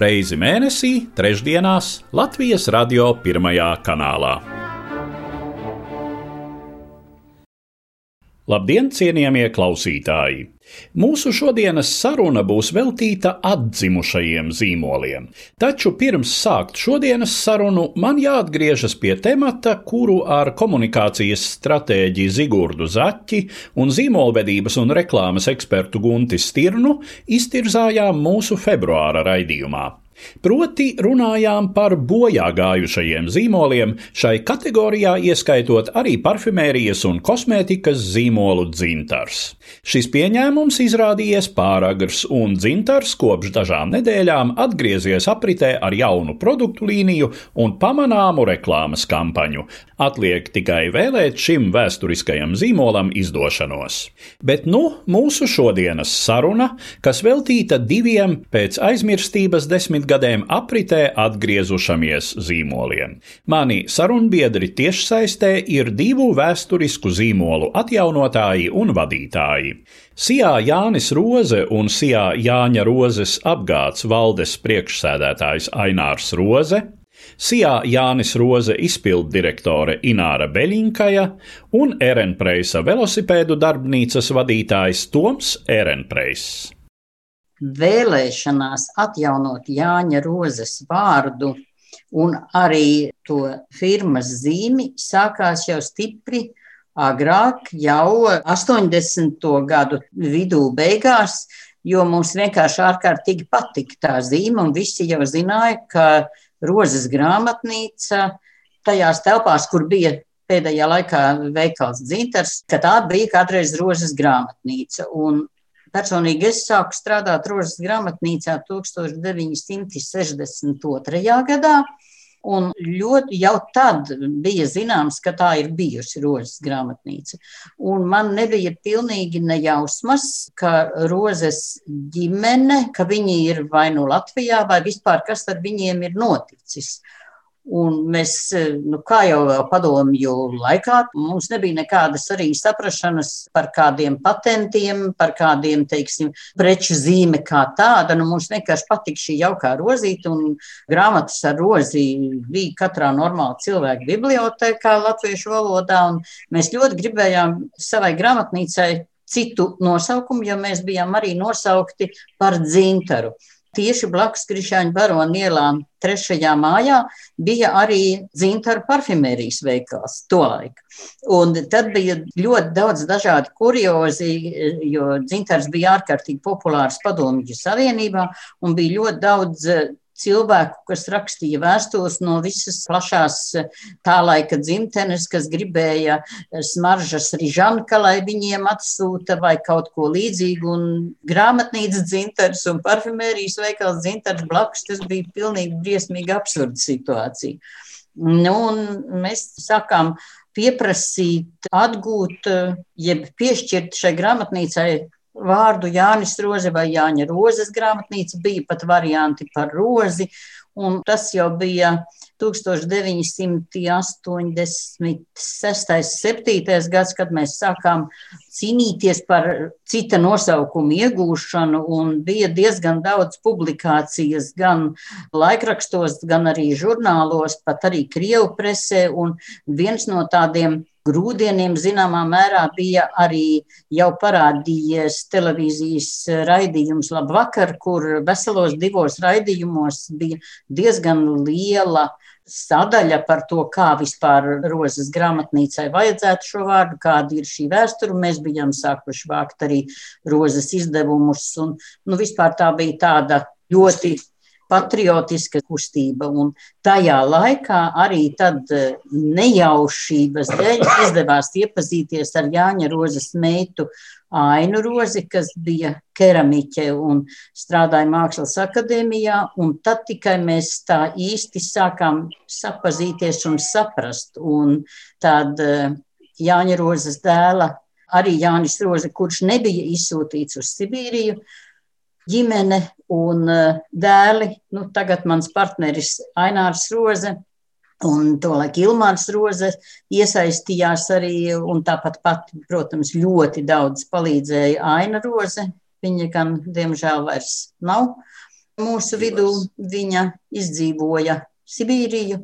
reizi mēnesī, trešdienās Latvijas radio pirmajā kanālā. Labdien, cienījamie klausītāji! Mūsu šodienas saruna būs veltīta atdzimušajiem zīmoliem. Taču pirms sākt šodienas sarunu, man jāatgriežas pie temata, kuru ar komunikācijas stratēģi Zigurdu Zaķi un zīmolvedības un reklāmas ekspertu Gunti Stirnu iztirzājām mūsu februāra raidījumā. Proti runājām par bojā gājušajiem zīmoliem, šai kategorijā ieskaitot arī parfimērijas un kosmētikas zīmolu dzintars. Šis pieņēmums izrādījies pāragrs, un dzintars kopš dažām nedēļām atgriezies apritē ar jaunu produktu līniju un pamanāmu reklāmas kampaņu. Atliek tikai vēlēt šim vēsturiskajam zīmolam izdošanos. Bet nu mūsu šodienas saruna, kas veltīta diviem pēc aizmirstības desmit desmitgadēm apritē atgriezušamies zīmoliem. Mani sarunbiedri tiešsaistē ir divu vēsturisku zīmolu atjaunotāji un vadītāji. Sijā Jānis Roze un Sijā Jāņa Rozes apgāds valdes priekšsēdētājs Ainārs Roze, Sijā Jānis Roze izpildu direktore Ināra Beļinkaja un Erenpreisa velosipēdu darbnīcas vadītājs Toms Erenpreiss vēlēšanās atjaunot Jāņa Rozes vārdu un arī to firmas zīmi sākās jau stipri agrāk, jau 80. gadu vidū beigās, jo mums vienkārši ārkārtīgi patika tā zīme, un visi jau zināja, ka Rozes grāmatnīca tajās telpās, kur bija pēdējā laikā veikals dzintars, ka tā bija kādreiz Rozes grāmatnīca. Un Personīgi es sāku strādāt Rožas grāmatnīcā 1962. gadā. Un ļoti jau tad bija zināms, ka tā ir bijusi Rozes grāmatnīca. Un man nebija pilnīgi nejausmas, ka Rozes ģimene, ka viņi ir vai nu Latvijā, vai vispār kas ar viņiem ir noticis. Un mēs, nu, kā jau padomju laikā, mums nebija nekādas arī saprašanas par kādiem patentiem, par kādiem, teiksim, preču zīme kā tāda. Nu, mums vienkārši patika šī jaukā rozīte, un grāmatas ar rozi bija katrā normāla cilvēka bibliotekā latviešu valodā, un mēs ļoti gribējām savai grāmatnīcai citu nosaukumu, jo mēs bijām arī nosaukti par dzintaru tieši blakus Krišāņa barona ielām trešajā mājā bija arī dzintaru parfimērijas veikals tolaik. Un tad bija ļoti daudz dažādi kuriozi, jo dzintars bija ārkārtīgi populārs padomju savienībā un bija ļoti daudz cilvēku, kas rakstīja vēstules no visas plašās tā laika dzimtenes, kas gribēja smaržas rižanka, lai viņiem atsūta vai kaut ko līdzīgu. Un grāmatnīcas dzintars un parfimērijas veikals dzintars blakus, tas bija pilnīgi briesmīgi absurda situācija. Nu, mēs sākām pieprasīt, atgūt, jeb piešķirt šai grāmatnīcai vārdu Jānis Roze vai Jāņa Rozes grāmatnīca, bija pat varianti par rozi, un tas jau bija 1986. 7. gads, kad mēs sākām cīnīties par cita nosaukuma iegūšanu, un bija diezgan daudz publikācijas gan laikrakstos, gan arī žurnālos, pat arī Krievu presē, un viens no tādiem grūdieniem zināmā mērā bija arī jau parādījies televīzijas raidījums Labvakar, kur veselos divos raidījumos bija diezgan liela sadaļa par to, kā vispār Rozes grāmatnīcai vajadzētu šo vārdu, kāda ir šī vēsture. Mēs bijām sākuši vākt arī Rozes izdevumus, un nu, vispār tā bija tāda ļoti patriotiska kustība. Un tajā laikā arī tad eh, nejaušības dēļ izdevās iepazīties ar Jāņa Rozes meitu Ainu Rozi, kas bija keramiķe un strādāja Mākslas akadēmijā, un tad tikai mēs tā īsti sākām sapazīties un saprast. Un tad eh, Jāņa Rozes dēla, arī Jānis Roze, kurš nebija izsūtīts uz Sibīriju, ģimene un eh, dēli, nu tagad mans partneris Ainārs Roze, Un tolaik Ilmāns Roze iesaistījās arī, un tāpat pat, protams, ļoti daudz palīdzēja Aina Roze. Viņa gan, diemžēl, vairs nav mūsu vidū. Viņa izdzīvoja Sibīriju,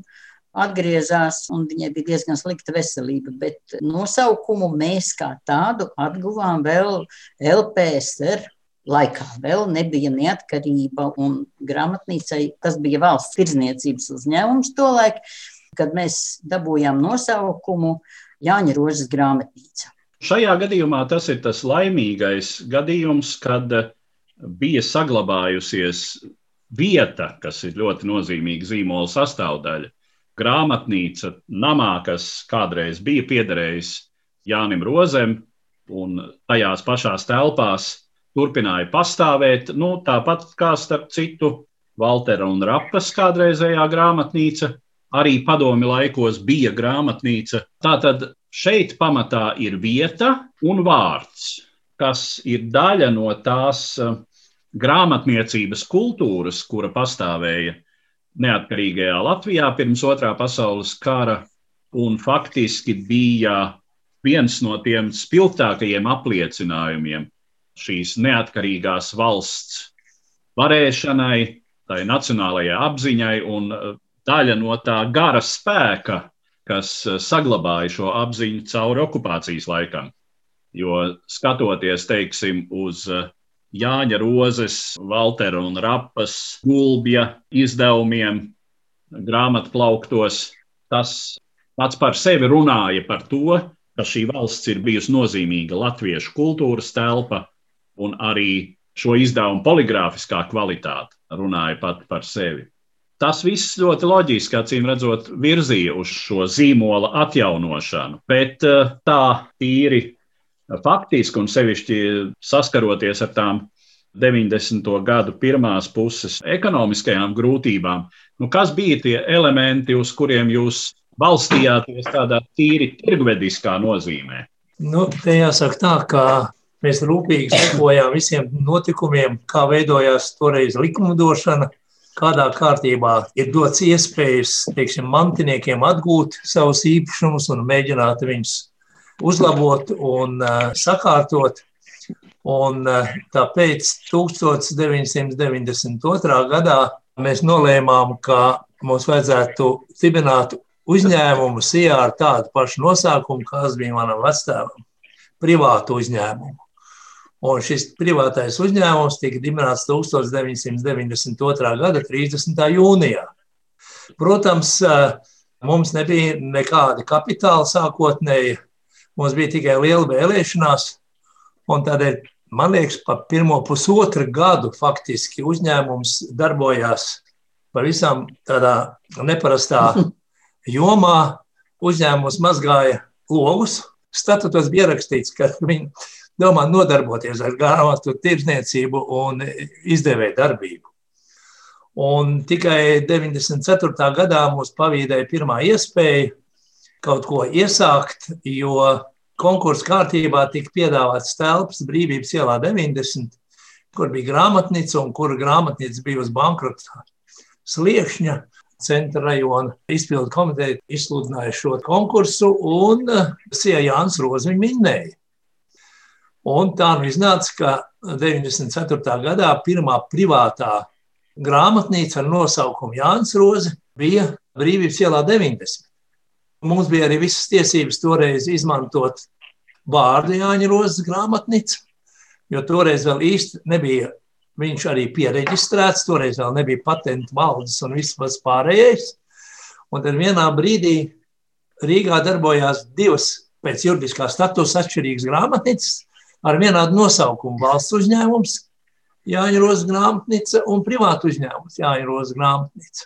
atgriezās, un viņai bija diezgan slikta veselība, bet nosaukumu mēs kā tādu atguvām vēl LPSR laikā. Vēl nebija neatkarība un grāmatnīcai tas bija valsts tirzniecības uzņēmums tolaik, kad mēs dabūjām nosaukumu Jāņa Rožas grāmatnīca. Šajā gadījumā tas ir tas laimīgais gadījums, kad bija saglabājusies vieta, kas ir ļoti nozīmīga zīmola sastāvdaļa. Grāmatnīca namā, kas kādreiz bija piederējis Jānim Rozem, un tajās pašās telpās turpināja pastāvēt. Nu, tāpat kā starp citu Valtera un Rapas kādreizējā grāmatnīca, arī padomi laikos bija grāmatnīca. Tātad šeit pamatā ir vieta un vārds, kas ir daļa no tās eh, grāmatniecības kultūras, kura pastāvēja neatkarīgajā Latvijā pirms otrā pasaules kara, un faktiski bija viens no tiem spilgtākajiem apliecinājumiem šīs neatkarīgās valsts varēšanai, tai nacionālajai apziņai un uh, daļa no tā gara spēka, kas uh, saglabāja šo apziņu cauri okupācijas laikam. Jo skatoties, teiksim, uz uh, Jāņa Rozes, Valtera un Rapas gulbja izdevumiem, grāmatplauktos, tas pats par sevi runāja par to, ka šī valsts ir bijusi nozīmīga latviešu kultūras telpa, un arī šo izdevumu poligrāfiskā kvalitāte runāja pat par sevi. Tas viss ļoti loģiski, acīm redzot, virzīja uz šo zīmola atjaunošanu, bet eh, tā tīri faktiski un sevišķi saskaroties ar tām 90. gadu pirmās puses ekonomiskajām grūtībām, nu, kas bija tie elementi, uz kuriem jūs balstījāties tādā tīri tirgvediskā nozīmē? Nu, te jāsaka tā, ka Mēs rūpīgi sekojām visiem notikumiem, kā veidojās toreiz likumdošana, kādā kārtībā ir dots iespējas teiksim, mantiniekiem atgūt savus īpašumus un mēģināt viņus uzlabot un uh, sakārtot. Un, uh, tāpēc 1992. gadā mēs nolēmām, ka mums vajadzētu dibināt uzņēmumu SIA ar tādu pašu nosaukumu, kāds bija manam vectēvam - privātu uzņēmumu. Un šis privātais uzņēmums tika dibināts 1992. gada 30. jūnijā. Protams, mums nebija nekāda kapitāla sākotnēji, mums bija tikai liela vēlēšanās. Tādēļ, man liekas, pa pirmo pusotru gadu faktiski uzņēmums darbojās pavisam tādā neparastā jomā. Uzņēmums mazgāja logus. Statutos bija ierakstīts, ka viņi domā nodarboties ar grāmatu tirdzniecību un izdevēju darbību. Un tikai 94. gadā mums pavīdēja pirmā iespēja kaut ko iesākt, jo konkursu kārtībā tika piedāvāts telpas brīvības ielā 90, kur bija grāmatnīca un kura grāmatnīca bija uz bankrota sliekšņa. Centra rajona izpildu komiteja izsludināja šo konkursu, un Sija Jānis Rozviņš minēja. Un tā nu iznāca, ka 94. gadā pirmā privātā grāmatnīca ar nosaukumu Jānis Roze bija Brīvības ielā 90. Mums bija arī visas tiesības toreiz izmantot vārdu Jāņa Rozes grāmatnīca, jo toreiz vēl īsti nebija viņš arī pieregistrēts, toreiz vēl nebija patentu valdes un viss pārējais. Un tad vienā brīdī Rīgā darbojās divas pēc juridiskā statusa atšķirīgas grāmatnīcas ar vienādu nosaukumu - valsts uzņēmums, Jāņa Rozes grāmatnīca un privātu uzņēmums Jāņa Rozes grāmatnīca.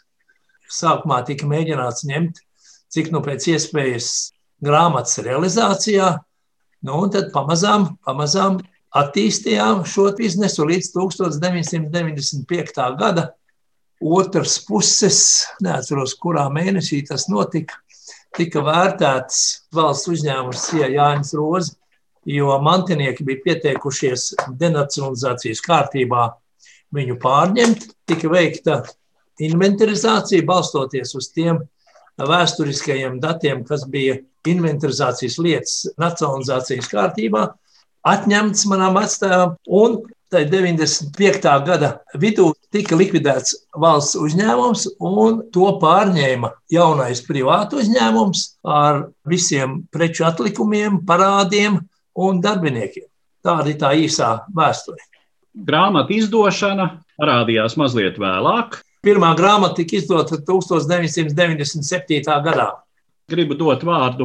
Sākumā tika mēģināts ņemt, cik nu pēc iespējas grāmatas realizācijā, nu, un tad pamazām, pamazām attīstījām šo biznesu līdz 1995. gada otras puses, neatceros, kurā mēnesī tas notika, tika vērtēts valsts uzņēmums Jānis Rozi, jo mantinieki bija pieteikušies denacionalizācijas kārtībā viņu pārņemt. Tika veikta inventarizācija balstoties uz tiem vēsturiskajiem datiem, kas bija inventarizācijas lietas nacionalizācijas kārtībā, atņemts manām atstājām. Un Tā 95. gada vidū tika likvidēts valsts uzņēmums, un to pārņēma jaunais privātu uzņēmums ar visiem preču atlikumiem, parādiem un darbiniekiem. Tāda ir tā īsā vēsture. Grāmatu izdošana parādījās mazliet vēlāk. Pirmā grāmata tika izdota 1997. gadā. Gribu dot vārdu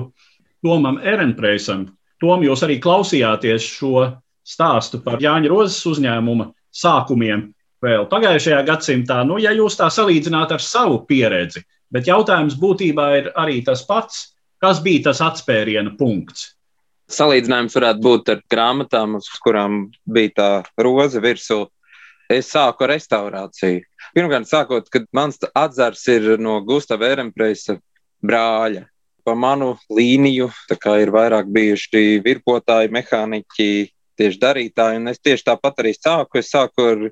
Tomam Erenpreisam. Tom, jūs arī klausījāties šo stāstu par Jāņa Rozes uzņēmuma sākumiem vēl pagājušajā gadsimtā. Nu, ja jūs tā salīdzināt ar savu pieredzi, bet jautājums būtībā ir arī tas pats, kas bija tas atspēriena punkts. Salīdzinājums varētu būt ar grāmatām, uz kurām bija tā roze virsū. Es sāku ar restaurāciju. Pirmkārt, sākot, kad mans atzars ir no Gustavs Ehrenpreisa brāļa. Pa manu līniju ir vairāk bijuši virpotāji, mehāniķi, tieši darītāji. Un es tieši tāpat arī sāku. Es sāku ar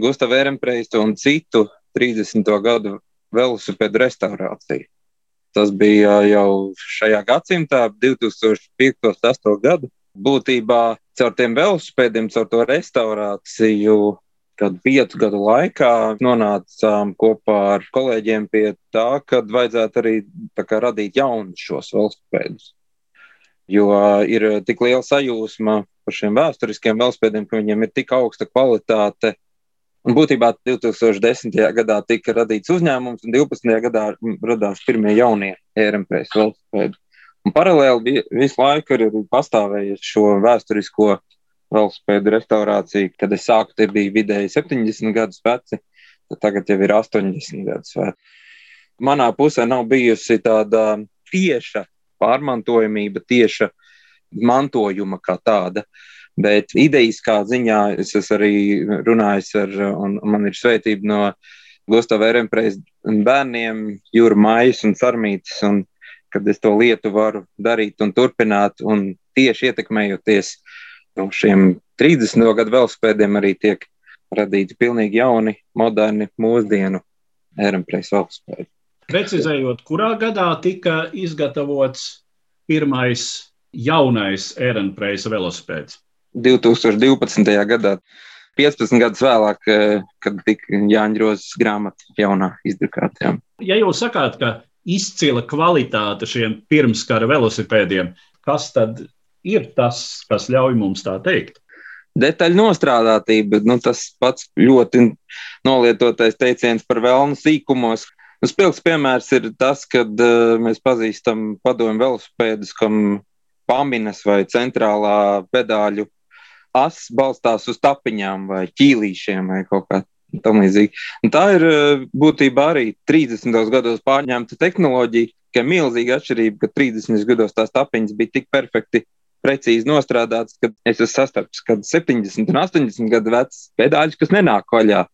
Gustavu Ehrenpreisu un citu 30. gadu velosipēdu restaurāciju. Tas bija jau šajā gadsimtā, 2005. gadu. Būtībā caur tiem velosipēdiem, caur to restaurāciju, kad piecu gadu laikā nonācām kopā ar kolēģiem pie tā, ka vajadzētu arī kā, radīt jaunus šos velosipēdus. Jo ir tik liela sajūsma par šiem vēsturiskiem velospēdiem, ka viņiem ir tik augsta kvalitāte. Un būtībā 2010. gadā tika radīts uzņēmums, un 12. gadā radās pirmie jaunie ERMPS velospēdi. Un paralēli bija visu laiku ir pastāvējusi šo vēsturisko velospēdu restaurāciju. Kad es sāku, tie bija vidēji 70 gadus veci, tagad jau ir 80 gadus veci. Manā pusē nav bijusi tāda tieša pārmantojamība, tieša mantojuma kā tāda. Bet idejas kā ziņā es esmu arī runājis ar, un man ir svētība no Gustavs Ehrenpreis bērniem, Jūra Maijas un Sarmītas, un kad es to lietu varu darīt un turpināt, un tieši ietekmējoties no šiem 30. gadu velospēdiem arī tiek radīti pilnīgi jauni, moderni, mūsdienu Ehrenpreis velospēdi. Precizējot, kurā gadā tika izgatavots pirmais jaunais Ehrenpreisa velosipēds? 2012. gadā, 15 gadus vēlāk, eh, kad tika Jāņa Rozes grāmata jaunā izdrukātajā. Ja jūs sakāt, ka izcila kvalitāte šiem pirmskara velosipēdiem, kas tad ir tas, kas ļauj mums tā teikt? Detaļu nostrādātība, nu, tas pats ļoti nolietotais teiciens par vēlnu sīkumos. Nu, spilgts piemērs ir tas, kad uh, mēs pazīstam padomu velosipēdus, kam paminas vai centrālā pedāļu as balstās uz tapiņām vai ķīlīšiem vai kaut kā tā ir eh, būtībā arī 30. gados pārņemta tehnoloģija, ka milzīga atšķirība, ka 30. gados tās tapiņas bija tik perfekti. Precīzi nostrādāts, ka es esmu sastaps, kad 70 un 80 gadu vecs pedāļus, kas nenāk vaļā.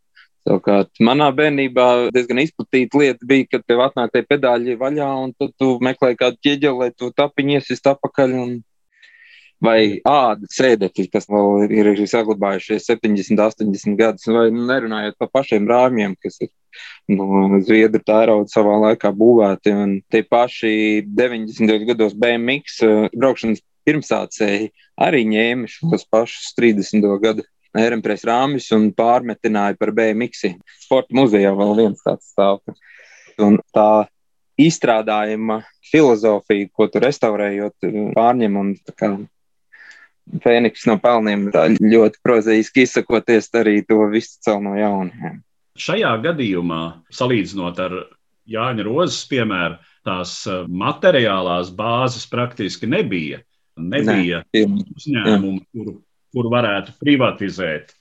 Savukārt, manā bērnībā diezgan izplatīta lieta bija, kad tev atnāk tie pedāļi vaļā, un tad tu meklē kādu ķieģeli, lai tu tapiņu iesist apakaļ. Un... Vai āda sēdekļi, kas vēl ir, saglabājušies 70, 80 gadus, vai nu, nerunājot par pašiem rāmjiem, kas ir nu, Zviedru tērauda savā laikā būvēti. Un tie paši 90. gados BMX eh, braukšanas pirmsācēji arī ņēma šos pašus 30. gadu Ehrenpress rāmis un pārmetināja par BMX. Sporta muzejā vēl viens tāds stāv. Un tā izstrādājuma filozofija, ko tu restaurējot, pārņem un Fēniks no pelniem ļoti prozaiski izsakoties, arī to visu cel no jauna. Šajā gadījumā, salīdzinot ar Jāņa Rozes piemēru, tās eh, materiālās bāzes praktiski nebija. Nebija ne, uzņēmumu, kuru kur varētu privatizēt.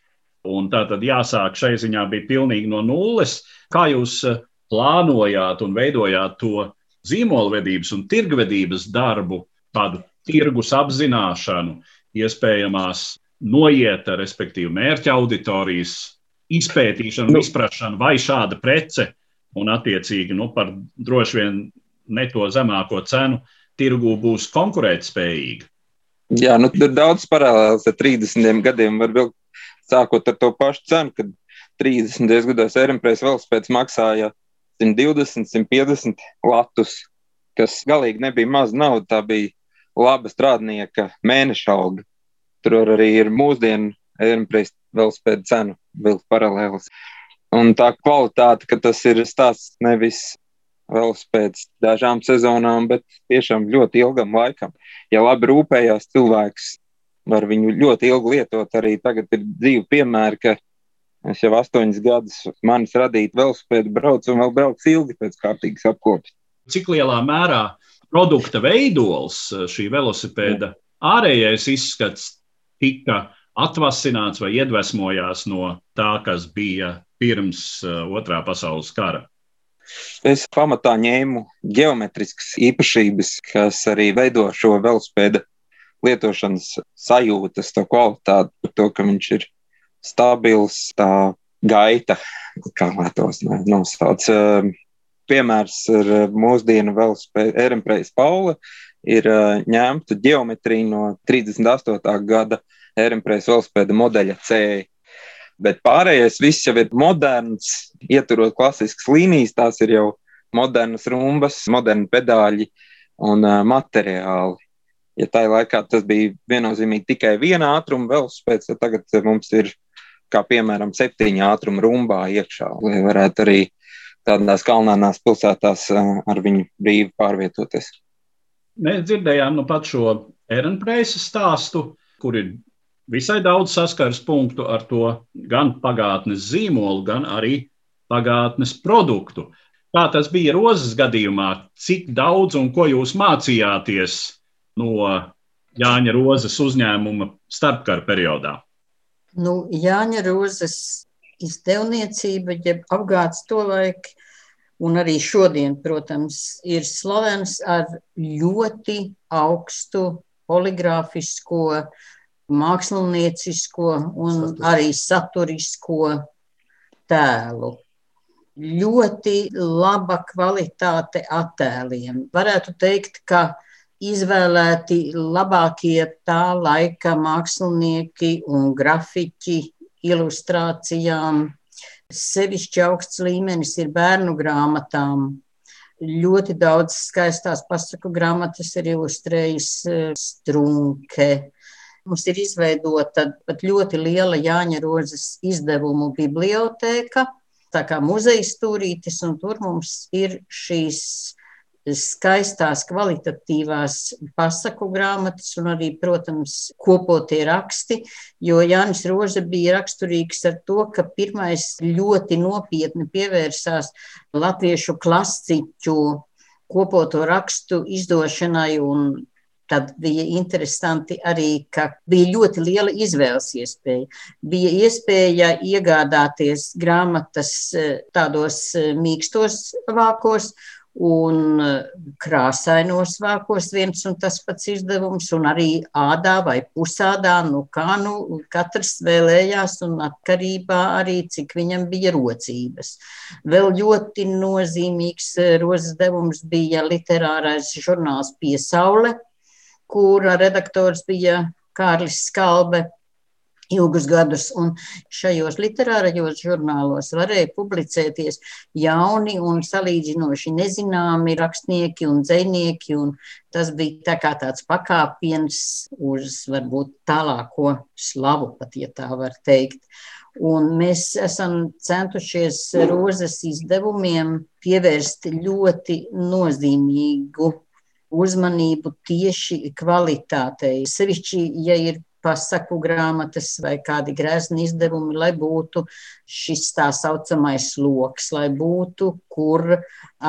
Un tā tad jāsāk šai ziņā bija pilnīgi no nulles. Kā jūs eh, plānojāt un veidojāt to zīmolvedības un tirgvedības darbu, tādu tirgus apzināšanu, iespējamās noieta, respektīvi mērķa auditorijas izpētīšanu, nu. izpratšanu, vai šāda prece un attiecīgi nu, par droši vien ne to zemāko cenu tirgū būs konkurētspējīga. Jā, nu, tur ir daudz paralēlas ar 30 gadiem. Var vilkt sākot ar to pašu cenu, kad 30 gados Erimprēs velospēds maksāja 120, 150 latus, kas galīgi nebija maz nauda. Tā bija laba strādnieka mēneša alga. Tur arī ir mūsdienu Erimprēs velospēda cenu vilkt paralēlas. Un tā kvalitāte, ka tas ir stāsts nevis vēl pēc dažām sezonām, bet tiešām ļoti ilgam laikam. Ja labi rūpējās cilvēks, var viņu ļoti ilgi lietot. Arī tagad ir divi piemēri, ka es jau astoņus gadus manis radīt velospēdu braucu un vēl braucu ilgi pēc kārtīgas apkopes. Cik lielā mērā produkta veidols, šī velosipēda ārējais izskats tika atvasināts vai iedvesmojās no tā, kas bija pirms uh, otrā pasaules kara? Es pamatā ņēmu geometriskas īpašības, kas arī veido šo velospēdu lietošanas sajūtas, to kvalitāti, par to, ka viņš ir stabils, tā gaita, kā vētos nosauc. Piemērs ar mūsdienu velospēdu Erempreis Paula ir eh, ņemta geometrija no 38. gada Erempreis velospēda modeļa C. Bet pārējais viss jau ir moderns, ieturot klasiskas līnijas, tās ir jau modernas rumbas, moderni pedāļi un uh, materiāli ja tajā laikā tas bija viennozīmīgi tikai viena ātruma velospēds, tad tagad mums ir kā piemēram septiņi ātruma rumbā iekšā, lai varētu arī tādās kalnānās pilsētās ar viņu brīvi pārvietoties. Mēs dzirdējām nu pat šo Ehrenpreisa stāstu, kur ir visai daudz saskares punktu ar to gan pagātnes zīmolu, gan arī pagātnes produktu. Kā tas bija rozes gadījumā, cik daudz un ko jūs mācījāties no Jāņa Rozes uzņēmuma starpkara periodā? Nu, Jāņa Rozes izdevniecība, jeb apgāds to laiku, un arī šodien, protams, ir slavens ar ļoti augstu poligrāfisko, māksliniecisko un Saturs. arī saturisko tēlu. Ļoti laba kvalitāte attēliem. Varētu teikt, ka izvēlēti labākie tā laika mākslinieki un grafiķi ilustrācijām. Sevišķi augsts līmenis ir bērnu grāmatām. Ļoti daudz skaistās pasaku grāmatas ir ilustrējis eh, Strunke. Mums ir izveidota pat ļoti liela Jāņa Rozes izdevumu bibliotēka, tā kā muzeja stūrītis, un tur mums ir šīs skaistās, kvalitatīvās pasaku grāmatas un arī, protams, kopotie raksti, jo Jānis Roze bija raksturīgs ar to, ka pirmais ļoti nopietni pievērsās latviešu klasiķu kopoto rakstu izdošanai un Tad bija interesanti arī, ka bija ļoti liela izvēles iespēja. Bija iespēja iegādāties grāmatas eh, tādos eh, mīkstos vākos, un eh, krāsainos vākos viens un tas pats izdevums, un arī ādā vai pusādā, nu kā nu katrs vēlējās un atkarībā arī, cik viņam bija rocības. Vēl ļoti nozīmīgs eh, rozes devums bija literārais žurnāls Piesaule, kura redaktors bija Kārlis Skalbe, ilgus gadus, un šajos literārajos žurnālos varēja publicēties jauni un salīdzinoši nezināmi rakstnieki un dzēnieki, un tas bija tā kā tāds pakāpiens uz varbūt tālāko slavu, pat ja tā var teikt. Un mēs esam centušies rozes izdevumiem pievērst ļoti nozīmīgu uzmanību tieši kvalitātei. Sevišķi, ja ir pasaku grāmatas vai kādi grezni izdevumi, lai būtu šis tā saucamais loks, lai būtu, kur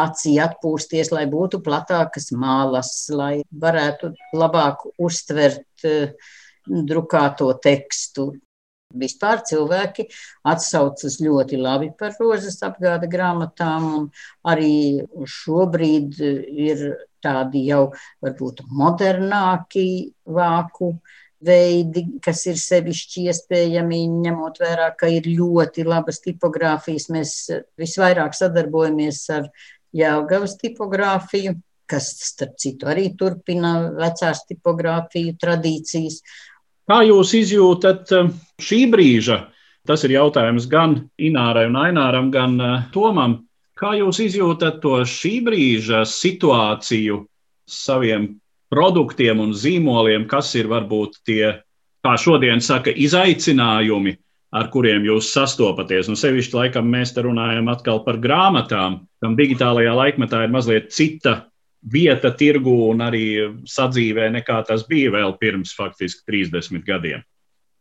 acī atpūsties, lai būtu platākas mālas, lai varētu labāk uztvert uh, drukāto tekstu. Vispār cilvēki atsaucas ļoti labi par rozes apgāda grāmatām, un arī šobrīd ir tādi jau varbūt modernāki vāku veidi, kas ir sevišķi iespējami, ņemot vērā, ka ir ļoti labas tipogrāfijas. Mēs visvairāk sadarbojamies ar Jāgavas tipogrāfiju, kas, starp citu, arī turpina vecās tipogrāfiju tradīcijas. Kā jūs izjūtat eh, šī brīža? Tas ir jautājums gan Inārai un Aināram, gan eh, Tomam. Kā jūs izjūtat to šī brīža situāciju saviem produktiem un zīmoliem, kas ir varbūt tie, kā šodien saka, izaicinājumi, ar kuriem jūs sastopaties? Un sevišķi, laikam, mēs te runājam atkal par grāmatām, kam digitālajā laikmetā ir mazliet cita vieta tirgu un arī sadzīvē, nekā tas bija vēl pirms faktiski 30 gadiem.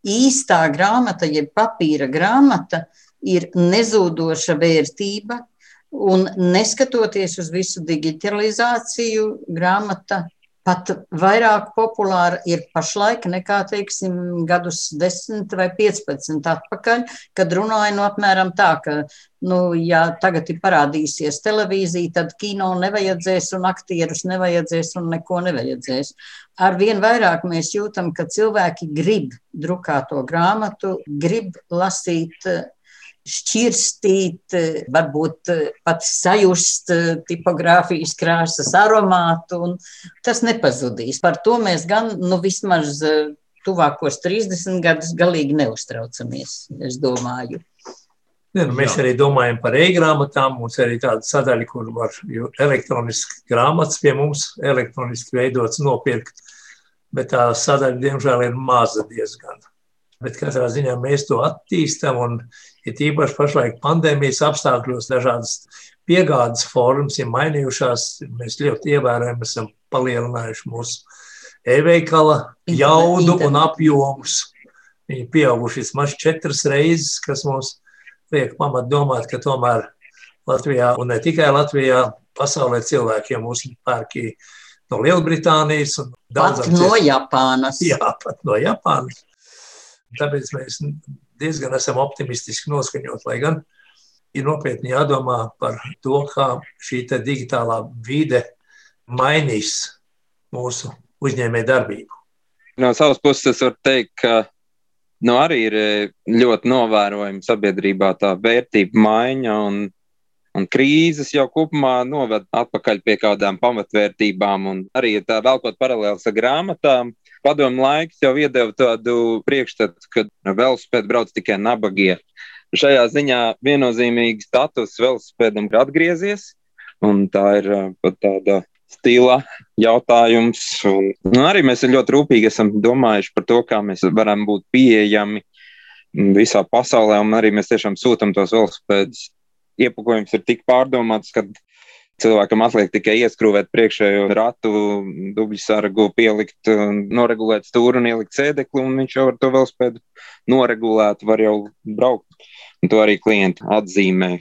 Īstā grāmata, jeb papīra grāmata, ir nezūdoša vērtība, Un neskatoties uz visu digitalizāciju, grāmata pat vairāk populāra ir pašlaik nekā, teiksim, gadus 10 vai 15 atpakaļ, kad runāja no apmēram tā, ka, nu, ja tagad ir parādīsies televīzija, tad kino nevajadzēs un aktierus nevajadzēs un neko nevajadzēs. Arvien vairāk mēs jūtam, ka cilvēki grib drukāto grāmatu, grib lasīt šķirstīt, varbūt pat sajust tipogrāfijas krāsas aromātu, un tas nepazudīs. Par to mēs gan, nu, vismaz tuvākos 30 gadus galīgi neuztraucamies, es domāju. Ne, nu, mēs Jā. arī domājam par e-grāmatām. Mums ir arī tāda sadaļa, kur var elektroniski grāmatas pie mums elektroniski veidots, nopirkt. Bet tā sadaļa, diemžēl, ir maza diezgan. Bet katrā ziņā mēs to attīstām un ir īpaši pašlaik pandēmijas apstākļos dažādas piegādes formas ir mainījušās. Mēs ļoti ievērojami esam palielinājuši mūsu e-veikala jaudu un apjomus. Viņi pieauguši vismaz četras reizes, kas mums liek pamat domāt, ka tomēr Latvijā un ne tikai Latvijā, pasaulē cilvēkiem mūsu pērki no Lielbritānijas un daudzām citām. No Japānas. Jā, pat no Japānas. Tāpēc mēs diezgan esam optimistiski noskaņot, lai gan ir nopietni jādomā par to, kā šī digitālā vide mainīs mūsu uzņēmēju darbību. No savas puses, es varu teikt, ka nu, arī ir eh, ļoti novērojama sabiedrībā tā vērtība maiņa un, un krīzes jau kopumā noved atpakaļ pie kādām pamatvērtībām. Arī tā velkot paralēlus ar grāmatām, padomu laiks jau iedeva tādu priekšstatu, ka velospēdi brauc tikai nabagie. Šajā ziņā viennozīmīgi status velospēdam ir atgriezies, un tā ir pat tāda stila jautājums. Un, un arī mēs ļoti rūpīgi esam domājuši par to, kā mēs varam būt pieejami visā pasaulē, un arī mēs tiešām sūtām tos velospēdus. Iepakojums ir tik pārdomāts, ka Cilvēkam atliek tikai ieskrūvēt priekšējo ratu, dubļu sargu, pielikt, noregulēt stūri un ielikt sēdekli, un viņš jau ar to velospēdu noregulēt, var jau braukt. Un to arī klienti atzīmē.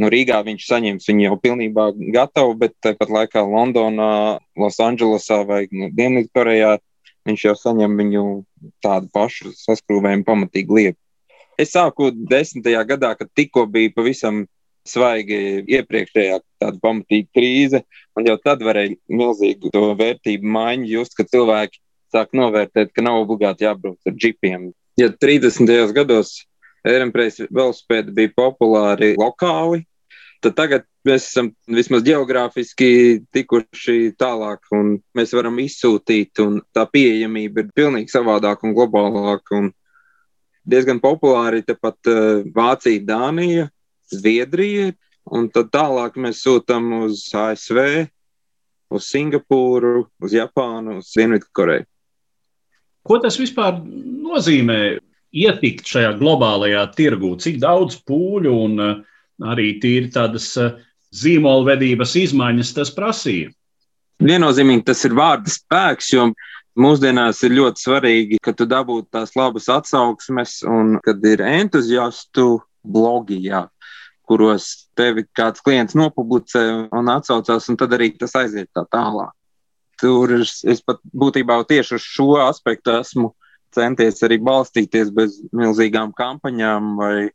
Nu, Rīgā viņš saņems viņu jau pilnībā gatavu, bet tāpat laikā Londonā, Losandželosā vai nu, Dienvidkorejā viņš jau saņem viņu tādu pašu saskrūvējumu pamatīgu lietu. Es sāku desmitajā gadā, kad tikko bija pavisam svaigi iepriekšējā tāda pamatīga krīze, un jau tad varēja milzīgu to vērtību maiņu just, ka cilvēki sāk novērtēt, ka nav obligāti jābrauc ar džipiem. Ja 30. gados Ērempreis velospēdi bija populāri lokāli, tad tagad mēs esam vismaz geogrāfiski tikuši tālāk, un mēs varam izsūtīt, un tā pieejamība ir pilnīgi savādāka un globālāka. Un diezgan populāri tepat uh, Vācija, Dānija, Zviedrijai, un tad tālāk mēs sūtām uz ASV, uz Singapūru, uz Japānu, uz Dienvidkoreju. Ko tas vispār nozīmē ietikt šajā globālajā tirgū? Cik daudz pūļu un eh, arī tīri tādas eh, zīmolvedības izmaiņas tas prasīja? Viennozīmīgi tas ir vārda spēks, jo mūsdienās ir ļoti svarīgi, ka tu dabūtu tās labas atsauksmes un kad ir entuziastu blogi. Jā kuros tevi kāds klients nopublicē un atsaucās, un tad arī tas aiziet tā tālāk. Tur es, es pat būtībā tieši uz šo aspektu esmu centies arī balstīties bez milzīgām kampaņām vai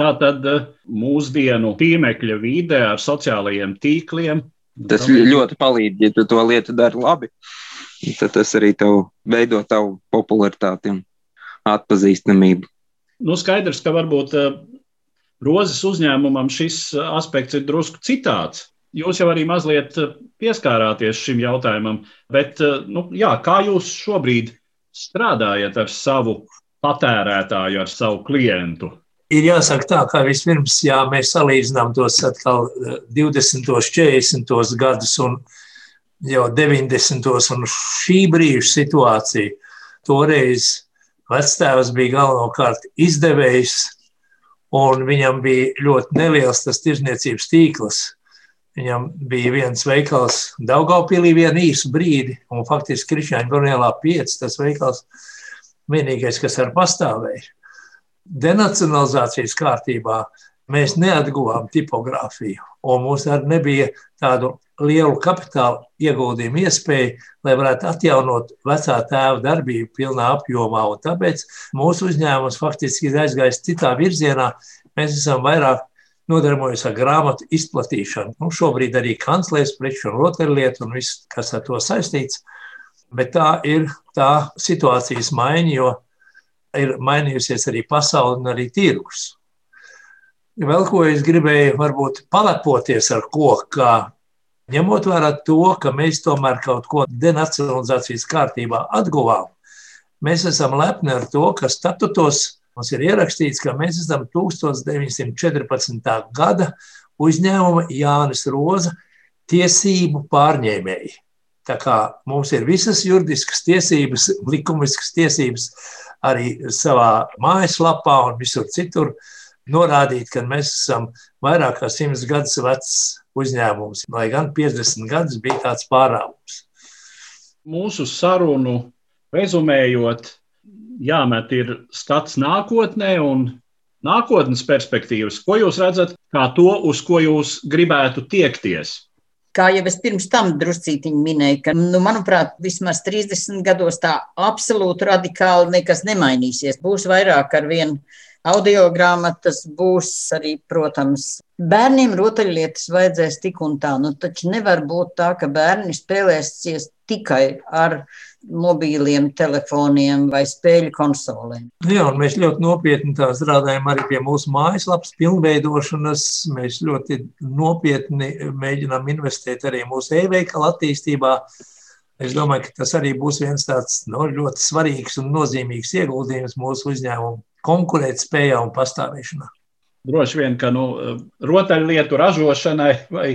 Tā tad eh, mūsdienu tīmekļa vide ar sociālajiem tīkliem. Tas ļoti palīdz, ja tu to lietu dari labi. Tad tas arī tev veido tavu popularitāti un atpazīstamību. Nu, skaidrs, ka varbūt uh, rozes uzņēmumam šis aspekts ir drusku citāds. Jūs jau arī mazliet pieskārāties šim jautājumam, bet nu, jā, kā jūs šobrīd strādājat ar savu patērētāju, ar savu klientu? Ir jāsaka tā, ka vispirms, ja mēs salīdzinām tos atkal 20. un 40. gadus un jau 90. un šī brīža situāciju, toreiz vectēvs bija galvenokārt izdevējs, un viņam bija ļoti neliels tas tirzniecības tīkls. Viņam bija viens veikals Daugaupīlī vienu īsu brīdi, un faktiski Krišņāņa Brunēlā 5, tas veikals vienīgais, kas ar pastāvēja. Denacionalizācijas kārtībā mēs neatguvām tipogrāfiju, un mums arī nebija tādu lielu kapitāla ieguldījumu iespēju, lai varētu atjaunot vecā tēva darbību pilnā apjomā. Un tāpēc mūsu uzņēmums faktiski ir aizgājis citā virzienā. Mēs esam vairāk nodarbojas ar grāmatu izplatīšanu. Nu, šobrīd arī kanclers, preču un rotaļlietu un viss, kas ar to saistīts. Bet tā ir tā situācijas maiņa, jo ir mainījusies arī pasaule un arī tirgus. Vēl ko es gribēju, varbūt palepoties ar ko, ka ņemot vērā to, ka mēs tomēr kaut ko denacionalizācijas kārtībā atguvām, mēs esam lepni ar to, ka statutos Mums ir ierakstīts, ka mēs esam 1914. gada uzņēmuma Jānis Roza tiesību pārņēmēji. Tā kā mums ir visas juridiskas tiesības, likumiskas tiesības arī savā mājaslapā un visur citur norādīt, ka mēs esam vairāk kā simts gadus vecs uzņēmums, lai gan 50 gadus bija tāds pārāvums. Mūsu sarunu rezumējot, jāmet ir skats nākotnē un nākotnes perspektīvas. Ko jūs redzat kā to, uz ko jūs gribētu tiekties? Kā jau es pirms tam druscītiņi minēju, ka, nu, manuprāt, vismaz 30 gados tā absolūti radikāli nekas nemainīsies. Būs vairāk ar vienu audio grāmatas, būs arī, protams, bērniem rotaļlietas vajadzēs tik un tā. Nu, taču nevar būt tā, ka bērni spēlēsies tikai ar mobīliem telefoniem vai spēļu konsolēm. Jā, un mēs ļoti nopietni strādājam arī pie mūsu mājaslapas pilnveidošanas. Mēs ļoti nopietni mēģinām investēt arī mūsu e-veikala attīstībā. Es domāju, ka tas arī būs viens tāds no, ļoti svarīgs un nozīmīgs ieguldījums mūsu uzņēmumu konkurētspējā un pastāvēšanā. Droši vien, ka nu, rotaļlietu ražošanai vai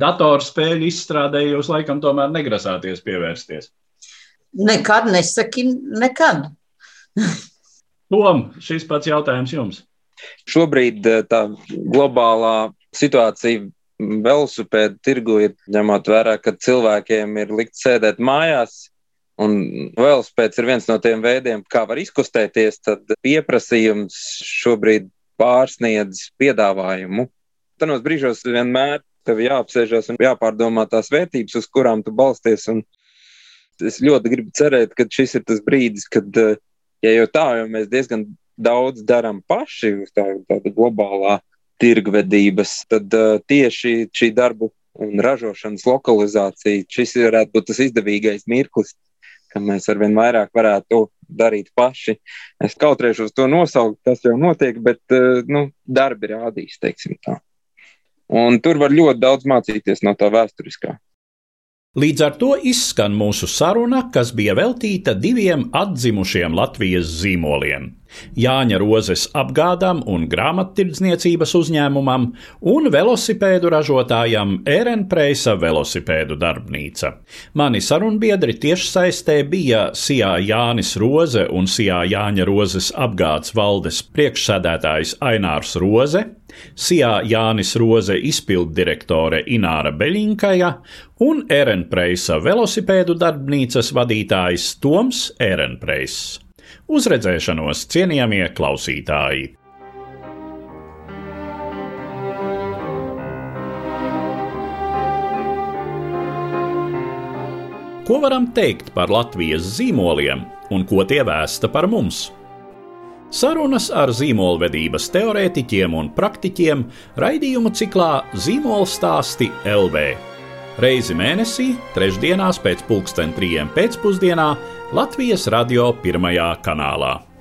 datorspēļu izstrādē jūs laikam tomēr negrasāties pievērsties. Nekad nesaki, nekad. Tom, šis pats jautājums jums. Šobrīd eh, tā globālā situācija velosipēdu tirgu ir ņemot vērā, ka cilvēkiem ir likt sēdēt mājās. Un velospēds ir viens no tiem veidiem, kā var izkustēties, tad pieprasījums šobrīd pārsniedz piedāvājumu. Tanos brīžos vienmēr tev jāapsēžas un jāpārdomā tās vērtības, uz kurām tu balsties. Un es ļoti gribu cerēt, ka šis ir tas brīdis, kad, ja jau tā, jo mēs diezgan daudz darām paši uz tā, tāda globālā tirgvedības, tad uh, tieši šī darbu un ražošanas lokalizācija, šis varētu būt tas izdevīgais mirklis, ka mēs arvien vairāk varētu darīt paši. Es kautrēšos to nosaukt, tas jau notiek, bet uh, nu, darbi rādīs, teiksim tā. Un tur var ļoti daudz mācīties no tā vēsturiskā. Līdz ar to izskan mūsu saruna, kas bija veltīta diviem atzimušiem Latvijas zīmoliem - Jāņa Rozes apgādām un grāmattirdzniecības uzņēmumam un velosipēdu ražotājam Ērenpreisa velosipēdu darbnīca. Mani sarunbiedri tiešsaistē bija Sijā Jānis Roze un Sijā Jāņa Rozes apgādes valdes priekšsēdētājs Ainārs Roze Sijā Jānis Roze izpilddirektore Ināra Beļinkaja un Erenpreisa velosipēdu darbnīcas vadītājs Toms Erenpreiss. Uz redzēšanos, cienījamie klausītāji! Ko varam teikt par Latvijas zīmoliem un ko tie vēsta par mums? Sarunas ar zīmolvedības teorētiķiem un praktiķiem raidījumu ciklā Zīmola stāsti LV. Reizi mēnesī, trešdienās pēc pulksten trijiem pēcpusdienā Latvijas radio pirmajā kanālā.